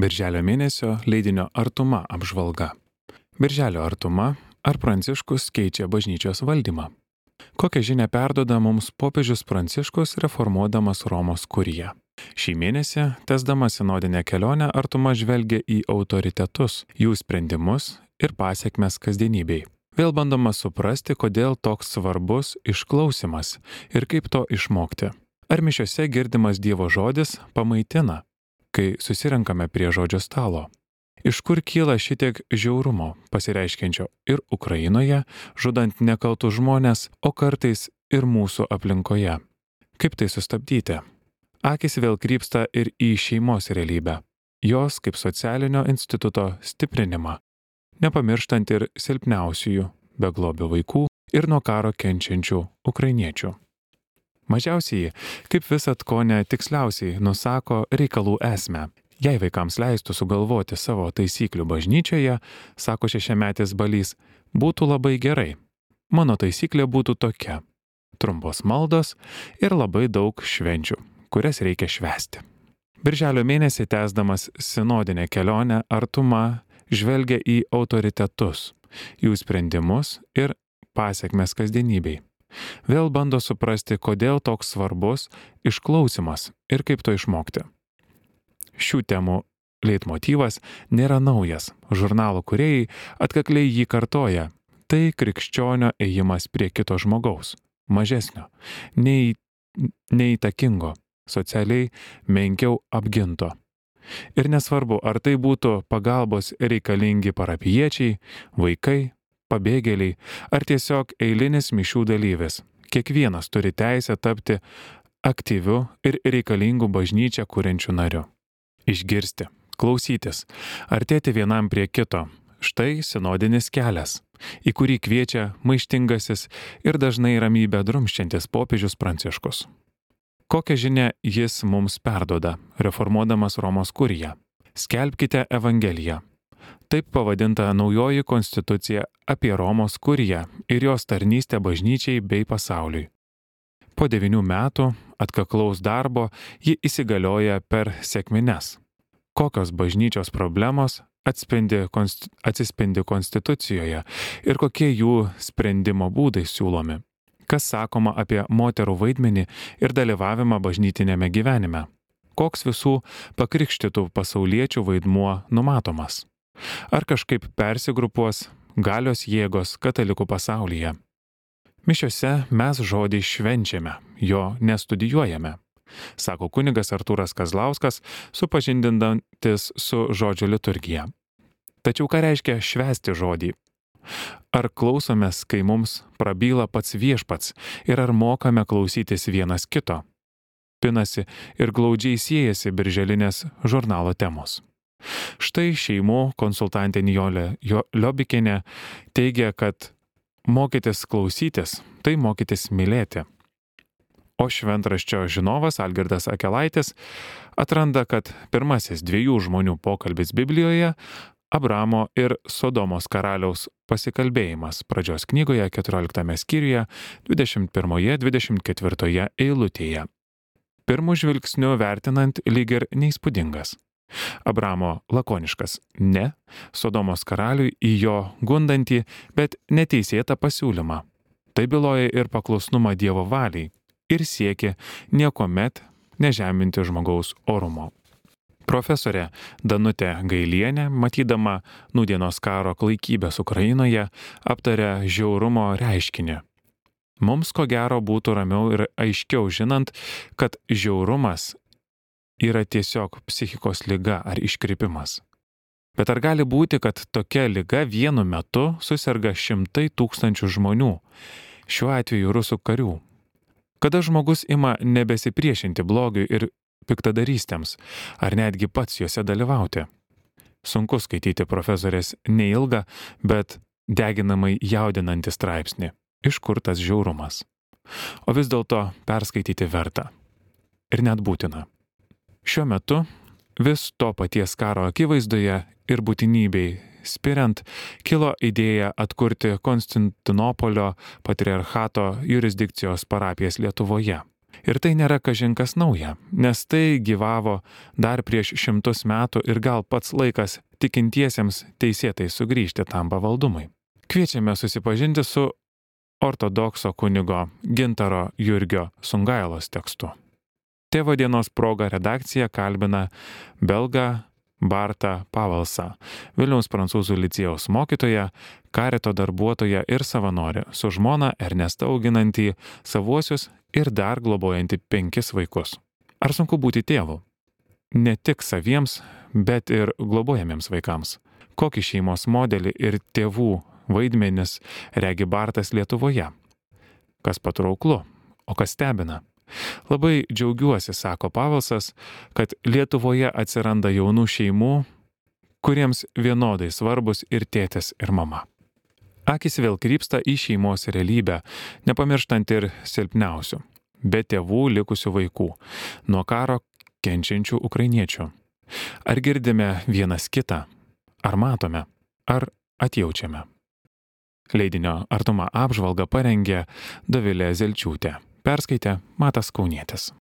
Birželio mėnesio leidinio Artuma apžvalga. Birželio artuma ar Pranciškus keičia bažnyčios valdymą. Kokią žinę perdoda mums popiežius Pranciškus reformuodamas Romos kuriją. Šį mėnesį, tesdama sinodinę kelionę, artuma žvelgia į autoritetus, jų sprendimus ir pasiekmes kasdienybei. Vėl bandoma suprasti, kodėl toks svarbus išklausimas ir kaip to išmokti. Ar mišiose girdimas Dievo žodis pamaitina, kai susirenkame prie žodžio stalo? Iš kur kyla šitiek žiaurumo pasireiškiančio ir Ukrainoje, žudant nekaltus žmonės, o kartais ir mūsų aplinkoje? Kaip tai sustabdyti? Akis vėl krypsta ir į šeimos realybę, jos kaip socialinio instituto stiprinimą, nepamirštant ir silpniausiųjų, beglobių vaikų ir nuo karo kenčiančių ukrainiečių. Mažiausiai, kaip visat ko ne tiksliausiai nusako reikalų esmę. Jei vaikams leistų sugalvoti savo taisyklių bažnyčioje, sako šešiametis balys, būtų labai gerai. Mano taisyklė būtų tokia - trumpos maldos ir labai daug švenčių, kurias reikia švesti. Birželio mėnesį tęsdamas sinodinę kelionę artuma žvelgia į autoritetus, jų sprendimus ir pasiekmes kasdienybei. Vėl bando suprasti, kodėl toks svarbus išklausimas ir kaip to išmokti. Šių temų leitmotyvas nėra naujas, žurnalo kuriejai atkakliai jį kartoja. Tai krikščionio ėjimas prie kito žmogaus, mažesnio, nei, neįtakingo, socialiai menkiau apginto. Ir nesvarbu, ar tai būtų pagalbos reikalingi parapiečiai, vaikai, pabėgėliai ar tiesiog eilinis mišių dalyvis. Kiekvienas turi teisę tapti aktyviu ir reikalingu bažnyčią kuriančiu nariu. Išgirsti, klausytis, artėti vienam prie kito. Štai sinodinis kelias, į kurį kviečia maištingasis ir dažnai ramybę drumščiantis popiežius Pranciškus. Kokią žinę jis mums perdoda, reformuodamas Romos kuriją? Skelbkite Evangeliją, Taip pavadinta naujoji konstitucija apie Romos kuriją ir jos tarnystę bažnyčiai bei pasauliui. Po devinių metų atkaklaus darbo ji įsigalioja per sėkmines. Kokios bažnyčios problemos atspindi, atsispindi konstitucijoje ir kokie jų sprendimo būdai siūlomi. Kas sakoma apie moterų vaidmenį ir dalyvavimą bažnytinėme gyvenime. Koks visų pakrikštytų pasauliečių vaidmuo numatomas ar kažkaip persigrupuos galios jėgos katalikų pasaulyje. Mišiose mes žodį švenčiame, jo nestudijuojame, sako kunigas Artūras Kazlauskas, supažindinantis su žodžio liturgija. Tačiau ką reiškia švesti žodį? Ar klausomės, kai mums prabyla pats viešpats ir ar mokame klausytis vienas kito? Pinasi ir glaudžiai siejasi birželinės žurnalo temos. Štai šeimų konsultantė Nijolė Liobikinė teigia, kad mokytis klausytis - tai mokytis mylėti. O šventraščio žinovas Algirdas Akelaitis atranda, kad pirmasis dviejų žmonių pokalbis Biblijoje - Abramo ir Sodomos karaliaus pasikalbėjimas pradžios knygoje 14 skyriuje 21-24 eilutėje. Pirmų žvilgsnių vertinant lyg ir neįspūdingas. Abramo lakoniškas ne, Sodomos karaliui į jo gundantį, bet neteisėtą pasiūlymą. Tai byloja ir paklusnumą Dievo valiai ir siekia niekuomet nežeminti žmogaus orumo. Profesorė Danutė Gailienė, matydama nudienos karo klaikybės Ukrainoje, aptarė žiaurumo reiškinį. Mums ko gero būtų ramiau ir aiškiau žinant, kad žiaurumas yra tiesiog psichikos lyga ar iškrypimas. Bet ar gali būti, kad tokia lyga vienu metu susirga šimtai tūkstančių žmonių, šiuo atveju rusų karių? Kada žmogus ima nebesipriešinti blogiui ir piktadarystėms, ar netgi pats juose dalyvauti? Sunku skaityti profesorės neilgą, bet deginamai jaudinantį straipsnį. Iš kur tas žiaurumas? O vis dėlto perskaityti verta. Ir net būtina. Šiuo metu vis to paties karo akivaizdoje ir būtinybei spiriant kilo idėja atkurti Konstantinopolio patriarchato jurisdikcijos parapijas Lietuvoje. Ir tai nėra kažinkas nauja, nes tai gyvavo dar prieš šimtus metų ir gal pats laikas tikintiesiems teisėtai sugrįžti tam pavaldumui. Kviečiame susipažinti su ortodokso kunigo Gintaro Jurgio Sungailos tekstu. Tėvo dienos proga redakcija kalbina belgą Bartą Pavalsą, Vilniaus prancūzų licėjaus mokytoją, karito darbuotoją ir savanorį, su žmona Ernesta auginantį savuosius ir dar globojantį penkis vaikus. Ar sunku būti tėvu? Ne tik saviems, bet ir globojamiems vaikams. Kokį šeimos modelį ir tėvų vaidmenis regi Bartas Lietuvoje? Kas patrauklu, o kas stebina? Labai džiaugiuosi, sako Pavelsas, kad Lietuvoje atsiranda jaunų šeimų, kuriems vienodai svarbus ir tėtis, ir mama. Akis vėl krypsta į šeimos realybę, nepamirštant ir silpniausių, be tėvų likusių vaikų, nuo karo kenčiančių ukrainiečių. Ar girdime vienas kitą, ar matome, ar atjaučiame. Leidinio Artuma apžvalgą parengė Dovilė Zelčiūtė perskaitė Matas Kaunietis.